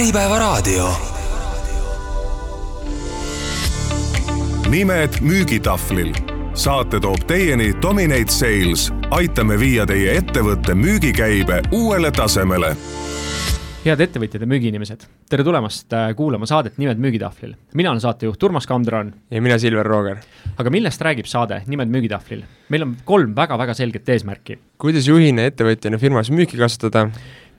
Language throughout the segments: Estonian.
Äripäevaraadio. nimed müügitahvlil. saate toob teieni Dominate Sales. aitame viia teie ettevõtte müügikäibe uuele tasemele head ettevõtjad ja müügiinimesed, tere tulemast äh, kuulama saadet Nimed müügitahvlil. mina olen saatejuht Urmas Kamdran. ja mina, Silver Rooger. aga millest räägib saade Nimed müügitahvlil? meil on kolm väga-väga selget eesmärki. kuidas juhina, ettevõtjana firmas müüki kasvatada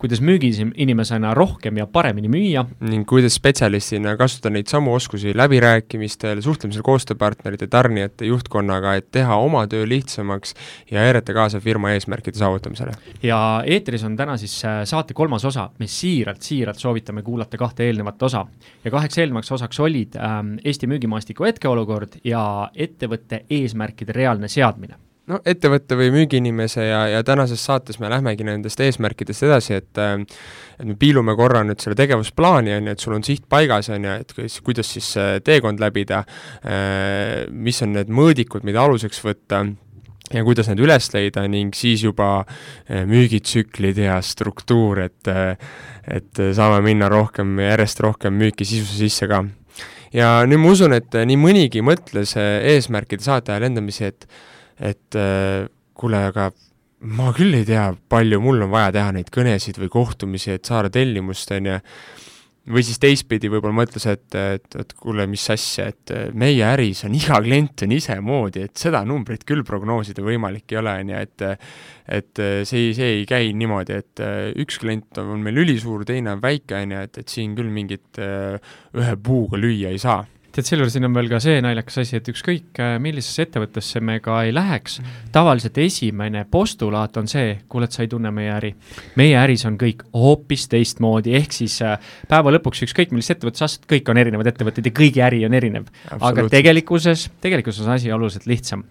kuidas müügiinimesena rohkem ja paremini müüa. ning kuidas spetsialistina kasutada neid samu oskusi läbirääkimistel, suhtlemisel koostööpartnerite, tarnijate, juhtkonnaga, et teha oma töö lihtsamaks ja aidata kaasa firma eesmärkide saavutamisele. ja eetris on täna siis äh, saate kolmas osa, me siiralt, siiralt soovitame kuulata kahte eelnevat osa. ja kaheks eelnevaks osaks olid ähm, Eesti müügimaastiku hetkeolukord ja ettevõtte eesmärkide reaalne seadmine no ettevõtte või müügiinimese ja, ja tänases saates me lähmegi nendest eesmärkidest edasi, et et me piilume korra nüüd selle tegevusplaani, on ju, et sul on siht paigas, on ju, et kuidas, kuidas siis teekond läbida, mis on need mõõdikud, mida aluseks võtta, ja kuidas need üles leida ning siis juba äh, müügitsüklid ja struktuur, et et saame minna rohkem, järjest rohkem müüki sisuse sisse ka. ja nüüd ma usun, et nii mõnigi mõtles eesmärkide saate ajal endamisi, et et äh, kuule, aga ma küll ei tea, palju mul on vaja teha neid kõnesid või kohtumisi, et saada tellimust, on ju, või siis teistpidi võib-olla mõtles, et, et, et kuule, mis asja, et meie äris on iga klient on isemoodi, et seda numbrit küll prognoosida võimalik ei ole, on ju, et et see, see ei käi niimoodi, et üks klient on meil ülisuur, teine on väike, on ju, et, et siin küll mingit ühe puuga lüüa ei saa tead, selle siin on veel ka see naljakas asi, et ükskõik äh, millisesse ettevõttesse me ka ei läheks, tavaliselt esimene postulaat on see, kuule, et sa ei tunne meie äri. meie äris on kõik hoopis teistmoodi, ehk siis äh, päeva lõpuks ükskõik millises ettevõttes astud, kõik on erinevad ettevõtted ja kõigi äri on erinev. aga tegelikkuses, tegelikkuses on asi oluliselt lihtsam.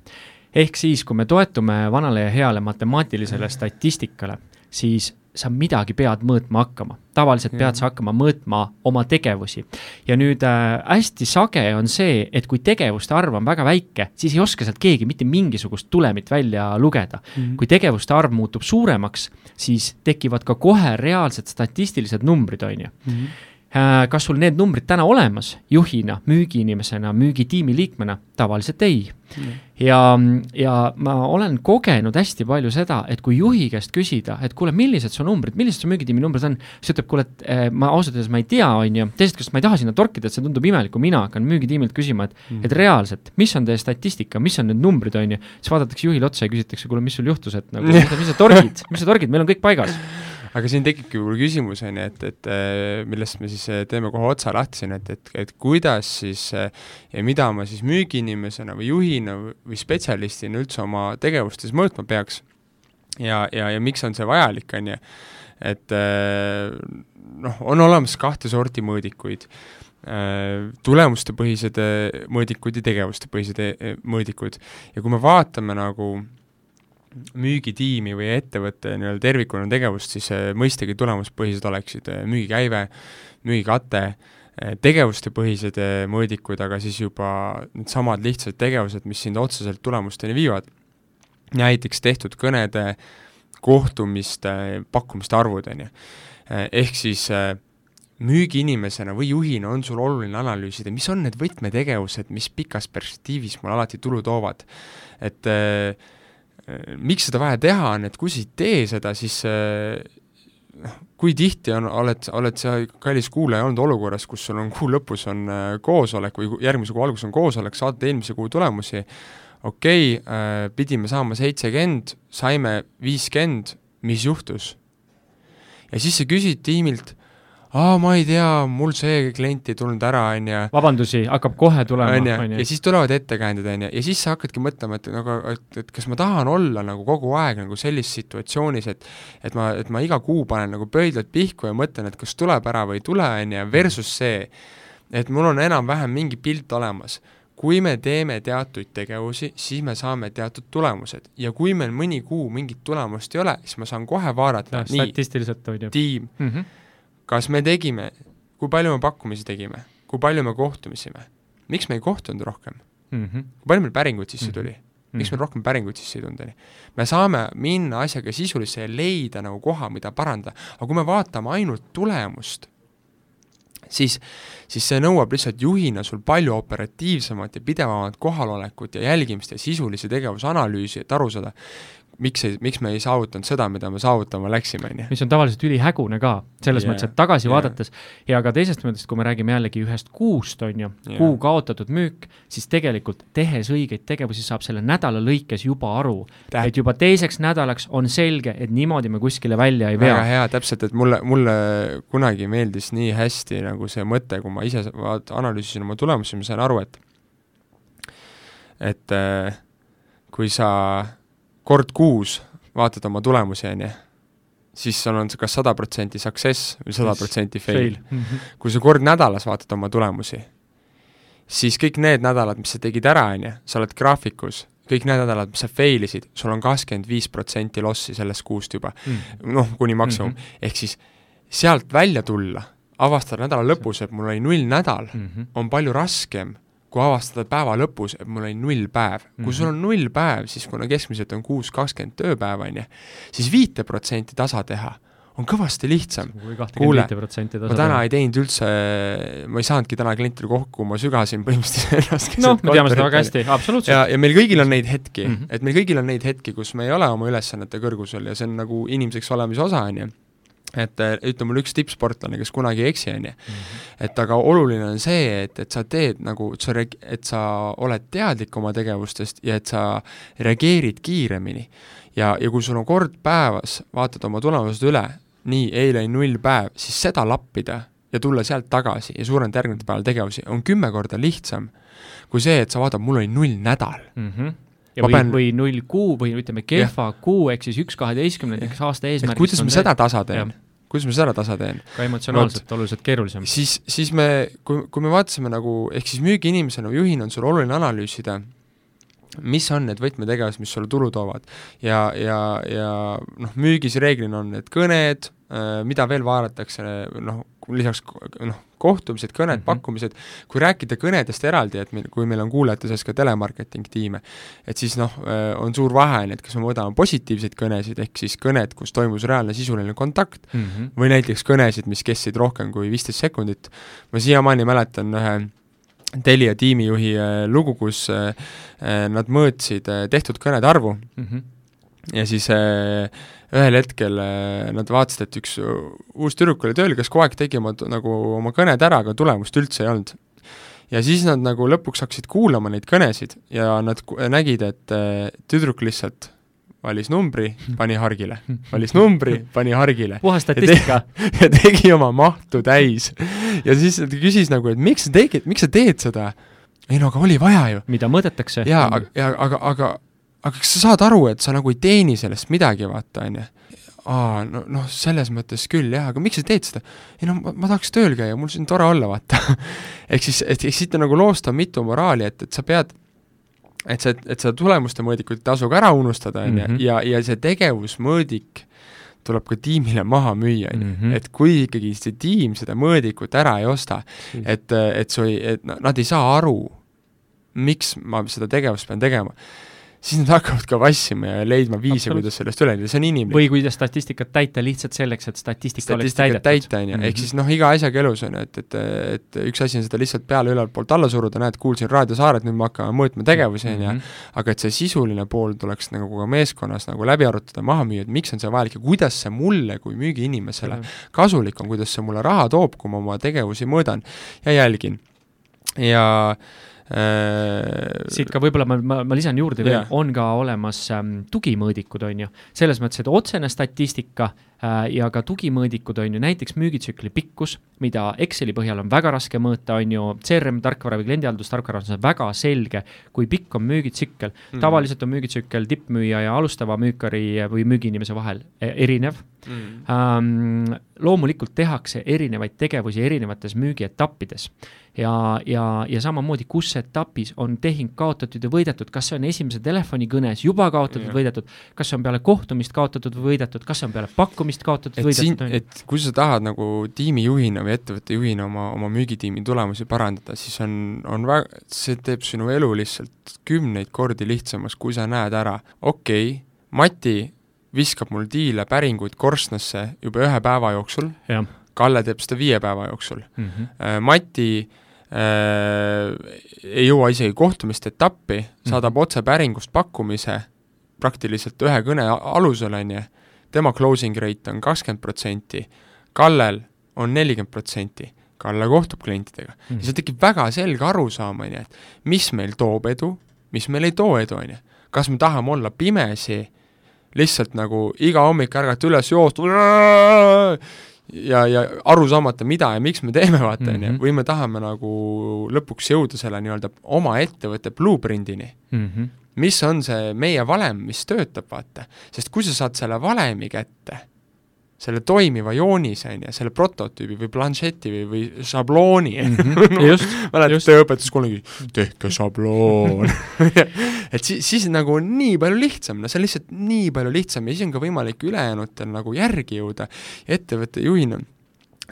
ehk siis, kui me toetume vanale ja heale matemaatilisele statistikale, siis sa midagi pead mõõtma hakkama. tavaliselt pead sa hakkama mõõtma oma tegevusi. ja nüüd äh, hästi sage on see, et kui tegevuste arv on väga väike, siis ei oska sealt keegi mitte mingisugust tulemit välja lugeda mm. -hmm. kui tegevuste arv muutub suuremaks, siis tekivad ka kohe reaalsed statistilised numbrid, on ju mhm. äh, kas sul need numbrid täna olemas? Juhina, müügiinimesena, müügitiimi liikmena? tavaliselt ei. Mm ja, ja ma olen kogenud hästi palju seda, et kui juhi käest küsida, et kuule, millised su numbrid, millised su müügitiimi numbrid on, siis ütleb, kuule, et eh, ma ausalt öeldes ma ei tea, on ju, teisest küljest ma ei taha sinna torkida, et see tundub imelik, kui mina hakkan müügitiimilt küsima, et mm., et reaalselt, mis on teie statistika, mis on need numbrid, on ju, siis vaadatakse juhile otsa ja küsitakse, kuule, mis sul juhtus, et nagu, mis sa torgid, mis sa torgid, meil on kõik paigas aga siin tekibki võib-olla küsimus, on ju, et, et äh, millest me siis äh, teeme kohe otsa lahti siin, et, et, et kuidas siis äh, ja mida ma siis müügiinimesena või juhina või spetsialistina üldse oma tegevustes mõõtma peaks ja, ja, ja miks on see vajalik, on ju. et noh, on olemas kahte sorti mõõdikuid tulemustepõhised mõõdikud ja tegevustepõhised mõõdikud. ja kui me vaatame nagu müügitiimi või ettevõtte nii-öelda tervikuna tegevust, siis äh, mõistagi tulemuspõhised oleksid äh, müügikäive, müügikate, äh, tegevustepõhised mõõdikud, aga siis juba needsamad lihtsad tegevused, mis sind otseselt tulemusteni viivad. näiteks tehtud kõnede, kohtumiste, pakkumiste arvud, on ju. ehk siis müügiinimesena või juhina on sul oluline analüüsida, mis on need võtmetegevused, mis pikas perspektiivis mulle alati tulu toovad. et Äh, miks seda vaja teha on, et kui sa ei tee seda, siis äh, noh, kui tihti on, oled, oled sa, kallis kuulaja, olnud olukorras, kus sul on kuu lõpus on äh, koosolek või järgmise kuu alguses on koosolek, saad eelmise kuu tulemusi, okei okay,, pidime saama seitsekümmend, saime viiskümmend, mis juhtus? ja siis sa küsid tiimilt aa, ma ei tea, mul see klient ei tulnud ära, on ju. vabandusi hakkab kohe tulema, on ju, ja siis tulevad ettekäänded, on ju, ja siis sa hakkadki mõtlema, et nagu, et, et kas ma tahan olla nagu kogu aeg nagu sellises situatsioonis, et et ma, et ma iga kuu panen nagu pöidlad pihku ja mõtlen, et kas tuleb ära või ei tule, on ju, versus see, et mul on enam-vähem mingi pilt olemas. Kui me teeme teatuid tegevusi, siis me saame teatud tulemused. Ja kui meil mõni kuu mingit tulemust ei ole, siis ma saan kohe vaadata, nii, tiim. Mm, -hmm kas me tegime, kui palju me pakkumisi tegime, kui palju me kohtumisime, miks me ei kohtunud rohkem mm, -hmm. kui palju meil päringuid sisse mhm. tuli mm, -hmm. miks meil rohkem päringuid sisse ei tulnud, on ju. me saame minna asjaga sisulisse ja leida nagu koha, mida parandada, aga kui me vaatame ainult tulemust, siis, siis see nõuab lihtsalt juhina sul palju operatiivsemat ja pidevamat kohalolekut ja jälgimist ja sisulise tegevuse analüüsi, et aru saada, miks ei, miks me ei saavutanud seda, mida me saavutama läksime, on ju. mis on tavaliselt ülihägune ka, selles yeah. mõttes, et tagasi yeah. vaadates ja ka teisest mõttest, kui me räägime jällegi ühest kuust, on ju yeah., kuu kaotatud müük, siis tegelikult tehes õigeid tegevusi, saab selle nädala lõikes juba aru, et juba teiseks nädalaks on selge, et niimoodi me kuskile välja ei vea. väga hea, täpselt, et mulle, mulle kunagi meeldis nii hästi nagu see mõte, kui ma ise vaat-, analüüsisin oma tulemusi, ma sain aru, et et äh, kui sa kord kuus vaatad oma tulemusi, on ju, siis sul on see kas sada protsenti success või sada protsenti fail, fail.. -hmm. kui sa kord nädalas vaatad oma tulemusi, siis kõik need nädalad, mis sa tegid ära, on ju, sa oled graafikus, kõik need nädalad, mis sa fail isid, sul on kakskümmend viis protsenti lossi sellest kuust juba mm. noh, kuni maksimum mm, -hmm. ehk siis sealt välja tulla, avastada nädala lõpus, et mul oli null nädal mm, -hmm. on palju raskem kui avastada päeva lõpus, et mul oli null päev. kui mm -hmm. sul on null päev, siis kuna keskmiselt on kuus kakskümmend tööpäeva, on ju, siis viite protsenti tasa teha on kõvasti lihtsam. kuule, ma täna ei teinud üldse, ma ei saanudki täna klientidele kokku, ma sügasin põhimõtteliselt ennast noh, me teame seda väga hästi, absoluutselt. ja, ja meil kõigil on neid hetki mm, -hmm. et meil kõigil on neid hetki, kus me ei ole oma ülesannete kõrgusel ja see on nagu inimeseks olemise osa, on ju et ütle mulle üks tippsportlane, kes kunagi ei eksi, on ju. Mhm. et aga oluline on see, et, et sa teed nagu, et sa reg-, et sa oled teadlik oma tegevustest ja et sa reageerid kiiremini. ja, ja kui sul on kord päevas, vaatad oma tulemused üle, nii, eile oli null päev, siis seda lappida ja tulla sealt tagasi ja suurendada järgnevatel päeval tegevusi, on kümme korda lihtsam kui see, et sa vaatad, mul oli null nädal mm. -hmm ja või, pean... või null kuu või ütleme, kehva yeah. kuu, ehk siis üks kaheteistkümnendaks aasta eesmärk. kuidas ma seda tasa teen? kuidas ma seda tasa teen? ka emotsionaalselt no, oluliselt keerulisem. siis, siis me, kui, kui me vaatasime nagu, ehk siis müügiinimesena, juhina on sul oluline analüüsida, mis on need võtmetegevused, mis sulle tulu toovad. ja, ja, ja noh, müügis reeglina on need kõned, mida veel vaadatakse, noh, lisaks noh, kohtumised, kõned mm, -hmm. pakkumised, kui rääkida kõnedest eraldi, et meil, kui meil on kuulajate seas ka telemarketing tiime, et siis noh, äh, on suur vahe, on, et kas me võtame positiivseid kõnesid, ehk siis kõned, kus toimus reaalne sisuline kontakt mm, -hmm. või näiteks kõnesid, mis kestsid rohkem kui viisteist sekundit, ma siiamaani mäletan ühe Telia tiimijuhi äh, lugu, kus äh, nad mõõtsid tehtud kõnede arvu mm -hmm. ja siis ühel hetkel äh, nad vaatasid, et üks äh, uus tüdruk oli tööl, kes kogu aeg tegi oma, nagu oma kõned ära, aga tulemust üldse ei olnud. ja siis nad nagu lõpuks hakkasid kuulama neid kõnesid ja nad nägid, et äh, tüdruk lihtsalt valis numbri, pani hargile, valis numbri, pani hargile. puhas statistika. ja tegi oma mahtu täis. ja siis ta küsis nagu, et miks sa tegid, miks sa teed seda? ei no aga oli vaja ju. mida mõõdetakse. jaa, ja aga, aga, aga kas sa saad aru, et sa nagu ei teeni sellest midagi, vaata, on ju? aa, no noh, selles mõttes küll jah, aga miks sa teed seda? ei no ma, ma tahaks tööl käia, mul siin tore olla, vaata ehk siis, et siit on nagu loosta mitu moraali, et, et sa pead et see, et seda tulemuste mõõdikut ei tasu ka ära unustada, on ju, mhm. ja, ja see tegevusmõõdik tuleb ka tiimile maha müüa, on ju, mhm. et kui ikkagi see tiim seda mõõdikut ära ei osta, et, et su ei, et nad ei saa aru, miks ma seda tegevust pean tegema siis nad hakkavad ka vassima ja leidma viise, kuidas sellest üle, see on inimlik. või kuidas statistikat täita lihtsalt selleks, et statistika oleks täidetud. täita, on ju, ehk mhm. siis noh, iga asjaga elus on ju, et, et, et üks asi on seda lihtsalt peale ülevalt poolt alla suruda, näed, kuulsin raadiosaaret, nüüd me hakkame mõõtma tegevusi, on ju, mhm. aga et see sisuline pool tuleks nagu ka meeskonnas nagu läbi arutada, maha müüa, et miks on see vajalik ja kuidas see mulle kui müügiinimesele kasulik on, kuidas see mulle raha toob, kui ma oma tegevusi mõõdan ja jälgin. ja Äh, siit ka võib-olla ma, ma, ma lisan juurde veel yeah., on ka olemas ähm, tugimõõdikud, on ju, selles mõttes, et otsene statistika äh, ja ka tugimõõdikud, on ju, näiteks müügitsükli pikkus, mida Exceli põhjal on väga raske mõõta, on ju, CRM tarkvara või kliendihaldustarkvara on see väga selge, kui pikk on müügitsükkel mm. -hmm. tavaliselt on müügitsükkel tippmüüja ja alustava müükari või müügiinimese vahel e, erinev mm.. Ähm, loomulikult tehakse erinevaid tegevusi erinevates müügietappides ja, ja, ja samamoodi, kus etapis on tehing kaotatud ja võidetud, kas see on esimese telefonikõnes juba kaotatud, võidetud, kas see on peale kohtumist kaotatud või võidetud, kas see on peale pakkumist kaotatud, võidetud? et kui sa tahad nagu tiimijuhina või ettevõtte juhina oma, oma müügitiimi tulemusi parandada, siis on, on väga, see teeb sinu elu lihtsalt kümneid kordi lihtsamaks, kui sa näed ära, okei okay,, Mati viskab mul diile, päringuid korstnasse juba ühe päeva jooksul, Kalle teeb seda viie päeva jooksul mm. -hmm. Mati ei jõua isegi kohtumiste etappi, saadab -hmm. otse päringust pakkumise praktiliselt ühe kõne alusel, on ju, tema closing rate on kakskümmend protsenti, Kallel on nelikümmend protsenti, Kalle kohtub klientidega mm. -hmm. ja seal tekib väga selge arusaam, on ju, et mis meil toob edu, mis meil ei too edu, on ju. kas me tahame olla pimesi, lihtsalt nagu iga hommik ärgata üles, joosta ja, ja aru saamata, mida ja miks me teeme, vaata, on ju, Mhm. või me tahame nagu lõpuks jõuda selle nii-öelda oma ettevõtte blueprint'ini Mm -hmm. mis on see meie valem, mis töötab, vaata. sest kui sa saad selle valemi kätte, selle toimiva joonise, on ju, selle prototüübi või planšeti või, või šablooni Mm -hmm. just. tööõpetus kunagi, tehke šabloon et siis, siis nagu on nii palju lihtsam, no see on lihtsalt nii palju lihtsam ja siis on ka võimalik ülejäänutel nagu järgi jõuda. ettevõtte juhina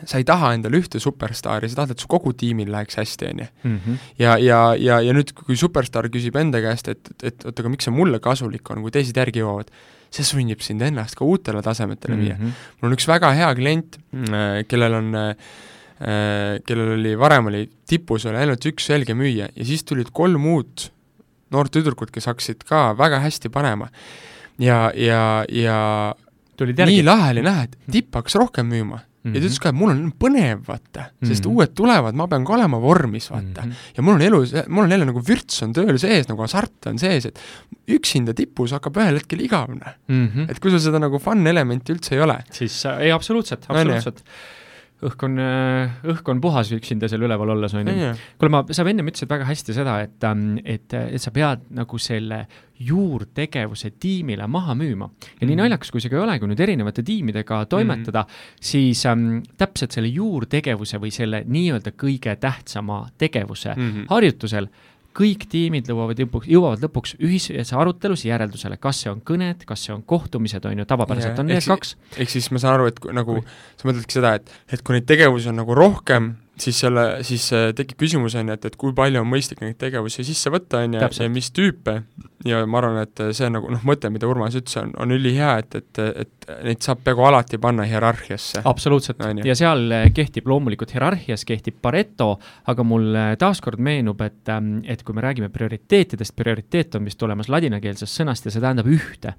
sa ei taha endale ühte superstaari, sa tahad, et su kogu tiimil läheks hästi, on ju. -hmm. ja, ja, ja, ja nüüd, kui superstaar küsib enda käest, et, et, oota, aga miks see mulle kasulik on, kui teised järgi jõuavad, see sunnib sind ennast ka uutele tasemetele viia mm. Mhm. -hmm. mul on üks väga hea klient, kellel on äh, kellel oli, varem oli tipus oli ainult üks selge müüja ja siis tulid kolm uut noort tüdrukut, kes hakkasid ka väga hästi panema. ja, ja, ja nii lahe oli näha, et tipp hakkas rohkem müüma mm. ja ta ütles ka, et mul on põnev, vaata, sest Mhm. uued tulevad, ma pean ka olema vormis, vaata Mhm. ja mul on elus, mul on jälle nagu vürts on tööl sees, nagu hasart on sees, et üksinda tipus hakkab ühel hetkel igavne. mm. -hmm. et kui sul seda nagu fun elementi üldse ei ole. siis äh, ei, absoluutselt, On ju? Õhk on, õhk on puhas üksinda seal üleval olles, on ju. kuule, ma, sa ennem ütlesid väga hästi seda, et, et, et sa pead nagu selle juurtegevuse tiimile maha müüma. ja nii Mhm. naljakas, kui see ka ei ole, kui nüüd erinevate tiimidega toimetada mm, -hmm. siis ähm, täpselt selle juurtegevuse või selle nii-öelda kõige tähtsama tegevuse mm Mhm. -hmm. harjutusel kõik tiimid lõuavad lõpuks, jõuavad lõpuks ühises arutelus järeldusele, kas see on kõned, kas see on kohtumised, on ju, tavapäraselt Jaa, on need kaks. ehk siis ma saan aru, et nagu sa mõtledki seda, et, et kui neid tegevusi on nagu rohkem, siis selle, siis äh, tekib küsimus, on ju, et, et kui palju on mõistlik neid tegevusi sisse võtta, on ju, ja mis tüüpe, ja ma arvan, et see on nagu noh, mõte, mida Urmas ütles, on, on ülihea, et, et, et neid saab peaaegu alati panna hierarhiasse. absoluutselt ja seal eh, kehtib loomulikult hierarhias kehtib Pareto, aga mul eh, taaskord meenub, et, ähm, et kui me räägime prioriteetidest, prioriteet on vist tulemas ladinakeelsest sõnast ja see tähendab ühte.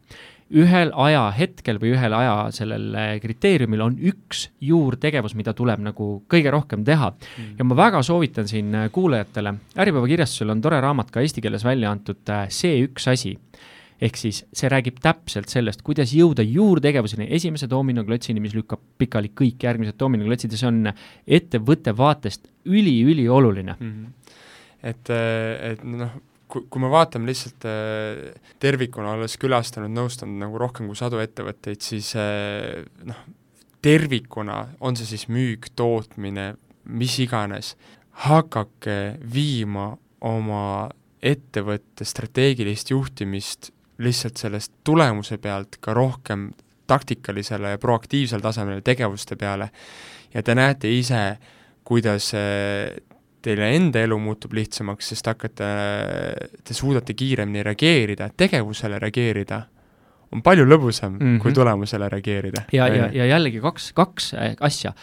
Ühel ajahetkel või ühel aja sellel eh, kriteeriumil on üks juurtegevus, mida tuleb nagu kõige rohkem teha. ja ma väga soovitan siin eh, kuulajatele, Äripäeva kirjastusel on tore raamat ka eesti keeles välja antud, eh, See üks asi ehk siis see räägib täpselt sellest, kuidas jõuda juurtegevuseni, esimese dominoklotsini, mis lükkab pikali kõik järgmised dominoklotsid ja see on ettevõtte vaatest üli-ülioluline. mm. -hmm. et, et noh, kui, kui me vaatame lihtsalt äh, tervikuna, olles külastanud, nõustanud nagu rohkem kui sadu ettevõtteid, siis äh, noh, tervikuna, on see siis müük, tootmine, mis iganes, hakake viima oma ettevõtte strateegilist juhtimist lihtsalt sellest tulemuse pealt ka rohkem taktikalisele ja proaktiivsel tasemel tegevuste peale. Ja te näete ise, kuidas äh, teile enda elu muutub lihtsamaks, sest hakkate, te suudate kiiremini reageerida, tegevusele reageerida, on palju lõbusam mm Mhm. -hmm. kui tulemusele reageerida. ja, ja, ja jällegi kaks, kaks äh, asja.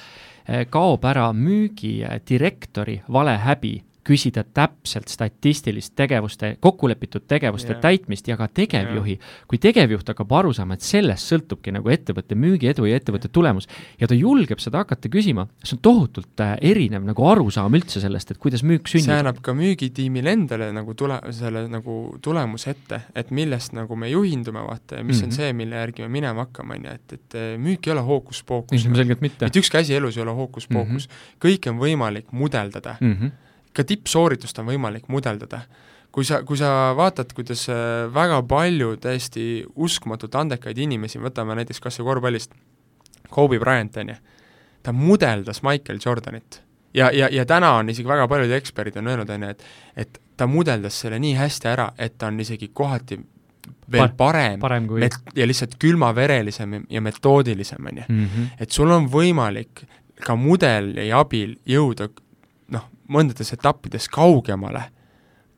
kaob ära müügidirektori vale häbi küsida täpselt statistilist tegevuste, kokkulepitud tegevuste yeah. täitmist ja ka tegevjuhi. kui tegevjuht hakkab aru saama, et sellest sõltubki nagu ettevõtte müügiedu ja ettevõtte tulemus ja ta julgeb seda hakata küsima, see on tohutult äh, erinev nagu arusaam üldse sellest, et kuidas müük see sünnib. annab ka müügitiimile endale nagu tule, selle nagu tulemuse ette, et millest nagu me juhindume, vaata, ja mis mm -hmm. Mhm. on see, mille järgi me minema hakkame, on ju, et, et eh, müük ei ole hookus-pookus. ilmselgelt mitte. mitte ükski asi elus ei ole hookus-pookus mm, -hmm. kõike on võimalik mudeldada. Mm -hmm. Ka tippsooritust on võimalik mudeldada. kui sa, kui sa vaatad, kuidas äh, väga palju täiesti uskumatult andekaid inimesi, võtame näiteks kas või korvpallist, Kobe Bryant, on ju, ta mudeldas Michael Jordanit. ja, ja, ja täna on isegi väga paljud eksperdid on öelnud, on ju, et et ta mudeldas selle nii hästi ära, et ta on isegi kohati veel Pa- parem, parem kui met- ja lihtsalt külmaverelisem ja metoodilisem, on ju. -hmm. et sul on võimalik ka mudeli abil jõuda mõndades etappides kaugemale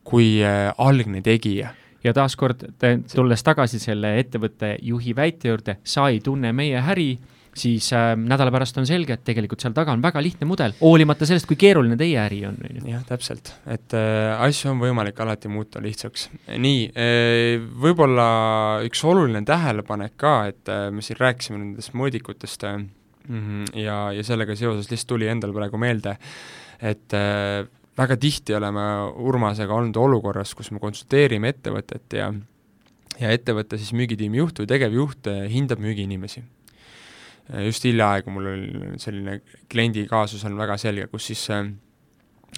kui äh, algne tegija. ja taaskord, tulles tagasi selle ettevõtte juhi väite juurde, sa ei tunne meie äri, siis äh, nädala pärast on selge, et tegelikult seal taga on väga lihtne mudel, hoolimata sellest, kui keeruline teie äri on, jah, täpselt, et äh, asju on võimalik alati muuta lihtsaks. nii äh,, võib-olla üks oluline tähelepanek ka, et äh, me siin rääkisime nendest mõõdikutest äh, ja, ja sellega seoses lihtsalt tuli endal praegu meelde, et äh, väga tihti oleme Urmasega olnud olukorras, kus me konsulteerime ettevõtet ja ja ettevõtte siis müügitiimi juht või tegevjuht äh, hindab müügiinimesi. Äh, just hiljaaegu mul oli selline kliendi kaasus on väga selge, kus siis äh,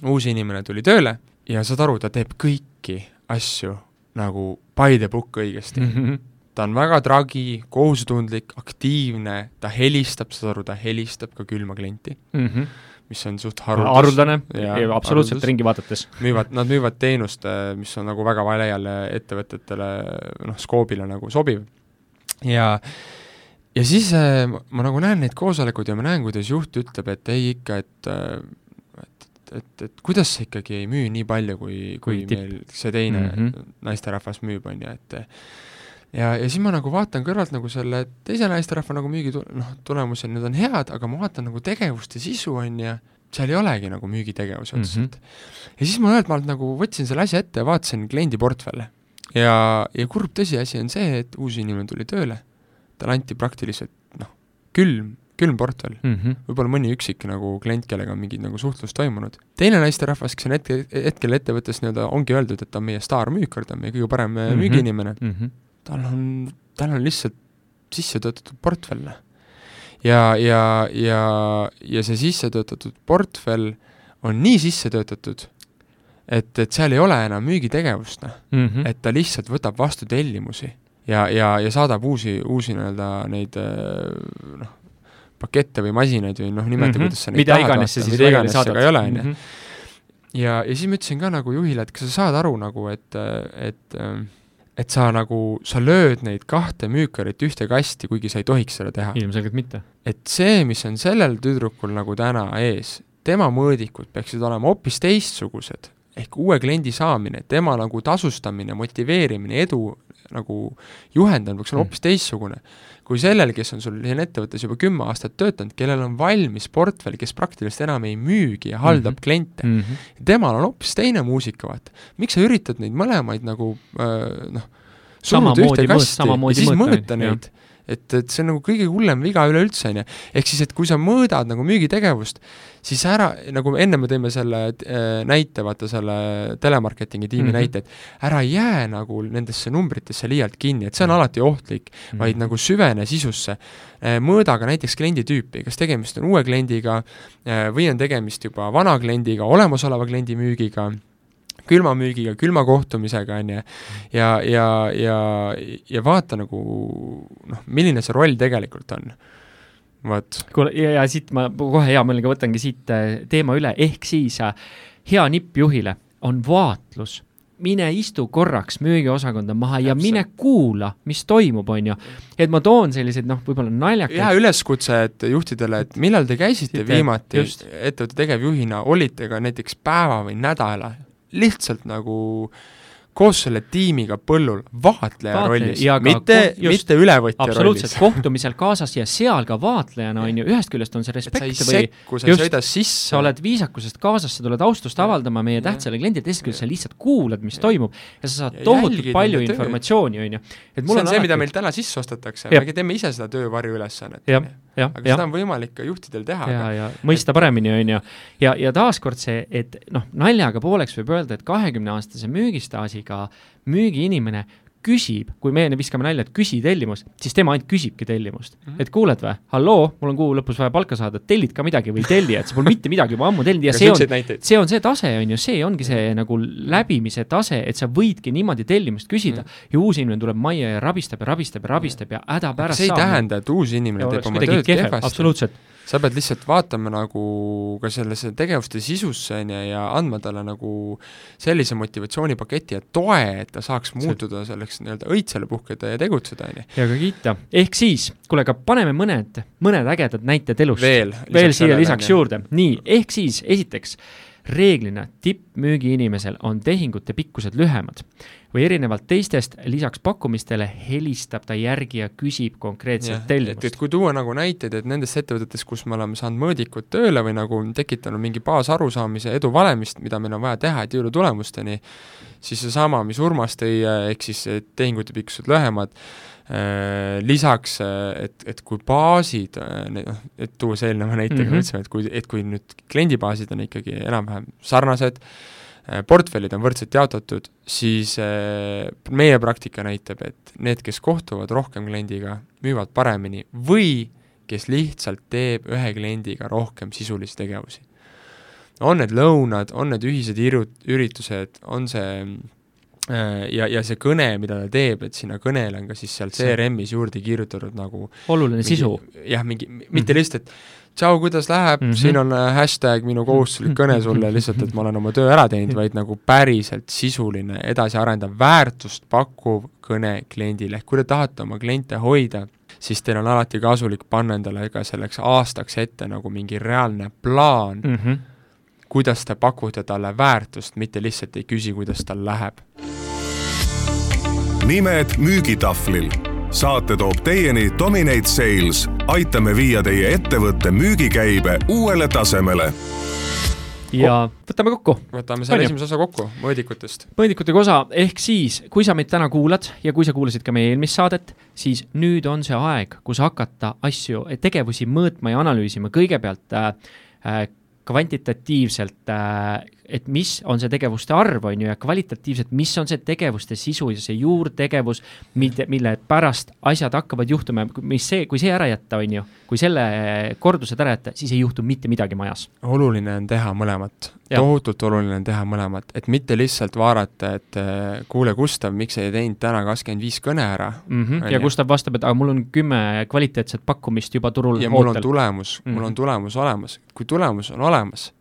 uus inimene tuli tööle ja saad aru, ta teeb kõiki asju nagu by the book õigesti mm. -hmm. ta on väga tragi, kohusetundlik, aktiivne, ta helistab, saad aru, ta helistab ka külma klienti mm. -hmm mis on suht haruldus. haruldane, absoluutselt haruldus. ringi vaadates. müüvad, nad müüvad teenust, äh, mis on nagu väga laiale ettevõtetele noh, skoobile nagu sobiv. ja, ja siis äh, ma nagu näen neid koosolekuid ja ma näen, kuidas juht ütleb, et ei ikka, et äh, et, et, et kuidas sa ikkagi ei müü nii palju, kui, kui, kui meil see teine mm -hmm. naisterahvas müüb, on ju, et ja, ja siis ma nagu vaatan kõrvalt nagu selle teise naisterahva nagu müügi noh, tulemusi, need on head, aga ma vaatan nagu tegevust ja sisu, on ju, seal ei olegi nagu müügitegevusi otseselt mm. -hmm. ja siis ma ühelt maalt nagu võtsin selle asja ette ja vaatasin kliendi portfelle. ja, ja kurb tõsiasi on see, et uus inimene tuli tööle, talle anti praktiliselt noh, külm, külm portfell mm -hmm., võib-olla mõni üksik nagu klient, kellega on mingi nagu suhtlus toimunud. teine naisterahvas, kes on hetke, hetkel ettevõttes nii-öelda, ongi öeldud, et ta on meie staarmüükar, ta on meie kõige parem mm -hmm. müügiinimene mm, -hmm tal on, tal on lihtsalt sisse töötatud portfell. ja, ja, ja, ja see sisse töötatud portfell on nii sisse töötatud, et, et seal ei ole enam müügitegevust, noh mm -hmm.. et ta lihtsalt võtab vastu tellimusi ja, ja, ja saadab uusi, uusi nii-öelda neid noh, pakette või masinaid või noh, nimeta mm, -hmm. kuidas sa neid mida sa siis mida iganes see ka ei ole, on ju. Mhm. ja, ja siis ma ütlesin ka nagu juhile, et kas sa saad aru nagu, et, et äh, et sa nagu, sa lööd neid kahte müükarit ühte kasti, kuigi sa ei tohiks seda teha. ilmselgelt mitte. et see, mis on sellel tüdrukul nagu täna ees, tema mõõdikud peaksid olema hoopis teistsugused, ehk uue kliendi saamine, tema nagu tasustamine, motiveerimine, edu nagu juhendamine peaks olema mm. hoopis teistsugune kui sellel, kes on sul siin ettevõttes juba kümme aastat töötanud, kellel on valmis portfell, kes praktiliselt enam ei müügi ja haldab mm -hmm. kliente mm. -hmm. temal on hoopis teine muusika, vaata. miks sa üritad neid mõlemaid nagu äh, noh, suruda ühte kasti ja siis mõõta neid et, et see on nagu kõige hullem viga üleüldse, on ju. ehk siis, et kui sa mõõdad nagu müügitegevust, siis ära, nagu enne me tõime selle äh, näite, vaata selle telemarketingi tiimi mm -hmm. näite, et ära jää nagu nendesse numbritesse liialt kinni, et see on mm -hmm. alati ohtlik mm, -hmm. vaid nagu süvene sisusse äh,. mõõda ka näiteks klienditüüpi, kas tegemist on uue kliendiga äh, või on tegemist juba vana kliendiga, olemasoleva kliendi müügiga külmamüügiga, külmakohtumisega, on ju, ja, ja, ja, ja vaata nagu noh, milline see roll tegelikult on vot. kuule, ja, ja siit ma kohe hea meelega võtangi siit äh, teema üle, ehk siis äh, hea nipp juhile on vaatlus mine istu korraks müügiosakonda maha ja Täpselt. mine kuula, mis toimub, on ju. et ma toon selliseid noh, võib-olla naljakaid hea üleskutse, et juhtidele, et millal te käisite Sitte, viimati ettevõtte tegevjuhina, olite ka näiteks päeva või nädala lihtsalt nagu koos selle tiimiga põllul vaatleja rollis, mitte, mitte ülevõtja absoluutselt, kohtumisel kaasas ja seal ka vaatlejana on ju, ühest küljest on see respekt või sekku, sa sisse. sa oled viisakusest kaasas, sa tuled austust ja. avaldama meie tähtsale kliendile, teisest küljest sa lihtsalt kuulad, mis ja. toimub ja sa saad tohutult palju informatsiooni, on ju. see on see, alati... mida meil täna sisse ostetakse, me teeme ise seda töövarju ülesannet. Aga ja. seda on võimalik ka juhtidel teha. ja, ja mõista paremini, on ju. ja, ja taaskord see, et noh, naljaga pooleks võib öelda, et kahekümneaastase müügistaažiga müügiinimene küsib, kui meie viskame nalja, et küsi tellimust, siis tema ainult küsibki tellimust mm. -hmm. et kuuled või, halloo, mul on kuu lõpus vaja palka saada, tellid ka midagi või ei telli, et sa pole mitte midagi juba ammu tellinud ja see on, see on see tase, on ju, see ongi see nagu läbimise tase, et sa võidki niimoodi tellimust küsida mm -hmm. ja uus inimene tuleb majja ja rabistab ja rabistab ja rabistab ja hädapärast see ei saab. tähenda, et uus inimene teeb oma tööd kehvasti. absoluutselt sa pead lihtsalt vaatama nagu ka sellesse tegevuste sisusse, on ju, ja andma talle nagu sellise motivatsioonipaketi ja toe, et ta saaks muutuda selleks nii-öelda õitsele puhkeda ja tegutseda, on ju. ja ka kiita. ehk siis, kuule, aga paneme mõned, mõned ägedad näited elust veel, veel siia lisaks juurde. nii, ehk siis esiteks reeglina tippmüügi inimesel on tehingute pikkused lühemad või erinevalt teistest, lisaks pakkumistele helistab ta järgi ja küsib konkreetselt et, tellimust et kui tuua nagu näiteid, et nendes ettevõtetes, kus me oleme saanud mõõdikud tööle või nagu tekitanud mingi baasarusaamise eduvalemist, mida meil on vaja teha, et jõuda tulemusteni, siis seesama, mis Urmas tõi, ehk siis tehingute pikkused lühemad, lisaks, et, et kui baasid, noh, et tuues eelneva näitega mm, -hmm. ütlesime, et kui, et kui nüüd kliendibaasid on ikkagi enam-vähem sarnased, portfellid on võrdselt jaotatud, siis meie praktika näitab, et need, kes kohtuvad rohkem kliendiga, müüvad paremini või kes lihtsalt teeb ühe kliendiga rohkem sisulisi tegevusi. on need lõunad, on need ühised iru-, üritused, on see ja, ja see kõne, mida ta teeb, et sinna kõnele on ka siis seal CRM-is juurde kirjutatud nagu oluline mingi, sisu. jah, mingi, mitte lihtsalt, et tšau, kuidas läheb mm, -hmm. siin on äh, hashtag minu kohustuslik kõne sulle lihtsalt, et ma olen oma töö ära teinud, vaid nagu päriselt sisuline, edasiarendav, väärtust pakkuv kõne kliendile, ehk kui te tahate oma kliente hoida, siis teil on alati kasulik panna endale ka selleks aastaks ette nagu mingi reaalne plaan mm, -hmm. kuidas te pakute talle väärtust, mitte lihtsalt ei küsi, kuidas tal läheb. nimed müügitahvlil saate toob teieni Dominate Sales, aitame viia teie ettevõtte müügikäibe uuele tasemele. Ja võtame kokku. võtame selle esimese osa kokku, mõõdikutest. mõõdikutega osa, ehk siis, kui sa meid täna kuulad ja kui sa kuulasid ka meie eelmist saadet, siis nüüd on see aeg, kus hakata asju, tegevusi mõõtma ja analüüsima, kõigepealt äh, äh kvantitatiivselt äh, et mis on see tegevuste arv, on ju, ja kvalitatiivselt, mis on see tegevuste sisu ja see juurtegevus, mille, mille pärast asjad hakkavad juhtuma, mis see, kui see ära jätta, on ju, kui selle kordused ära jätta, siis ei juhtu mitte midagi majas. oluline on teha mõlemat, tohutult oluline on teha mõlemat, et mitte lihtsalt vaadata, et äh, kuule, Gustav, miks sa ei teinud täna kakskümmend viis kõne ära mm. -hmm. ja Gustav vastab, et aga mul on kümme kvaliteetset pakkumist juba turul ja mul ootel. on tulemus mm, -hmm. mul on tulemus olemas, kui tulemus on olemas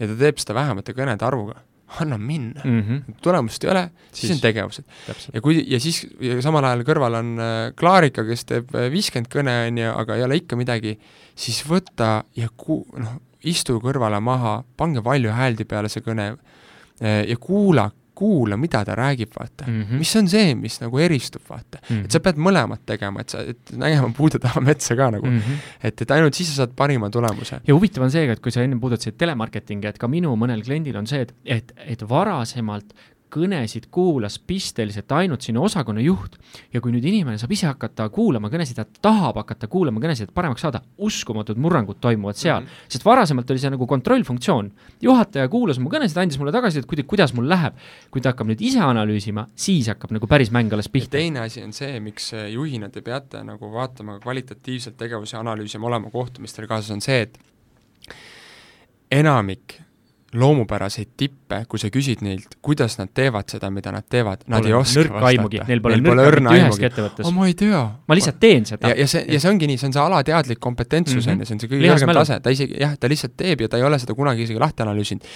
ja ta teeb seda vähemate kõnede arvuga, anna minna mm. -hmm. tulemust ei ole, siis, on tegevused. ja kui, ja siis ja samal ajal kõrval on äh, Klaarika, kes teeb äh, viiskümmend kõne, on ju, aga ei ole ikka midagi, siis võta ja ku-, noh, istu kõrvale maha, pange valju hääldi peale see kõne äh, ja kuulake, kuula, mida ta räägib, vaata mm. -hmm. mis on see, mis nagu eristub, vaata mm. -hmm. et sa pead mõlemat tegema, et sa, et nägema puude taha metsa ka nagu mm. -hmm. et, et ainult siis sa saad parima tulemuse. ja huvitav on see, et kui sa enne puudutasid telemarketingi, et ka minu mõnel kliendil on see, et, et, et varasemalt kõnesid kuulas pisteliselt ainult sinu osakonna juht ja kui nüüd inimene saab ise hakata kuulama kõnesid, ta tahab hakata kuulama kõnesid, et paremaks saada, uskumatud murrangud toimuvad seal mm. -hmm. sest varasemalt oli see nagu kontrollfunktsioon. juhataja kuulas mu kõnesid, andis mulle tagasisidet, kuidas, kuidas mul läheb. kui ta hakkab nüüd ise analüüsima, siis hakkab nagu päris mäng alles pihta. teine asi on see, miks juhina te peate nagu vaatama kvalitatiivselt tegevuse analüüsima, olema kohtumistel kaasas, on see, et enamik loomupäraseid tippe, kui sa küsid neilt, kuidas nad teevad seda, mida nad teevad, nad ei oska vastata. Neil pole nõrka üheski ettevõttes. ma ei tea. ma lihtsalt teen seda. ja, ja see, ja see ongi nii, see on see alateadlik kompetentsus, mhm. on ju, see on see kõige kõrgem tase, ta isegi, jah, ta lihtsalt teeb ja ta ei ole seda kunagi isegi lahti analüüsinud.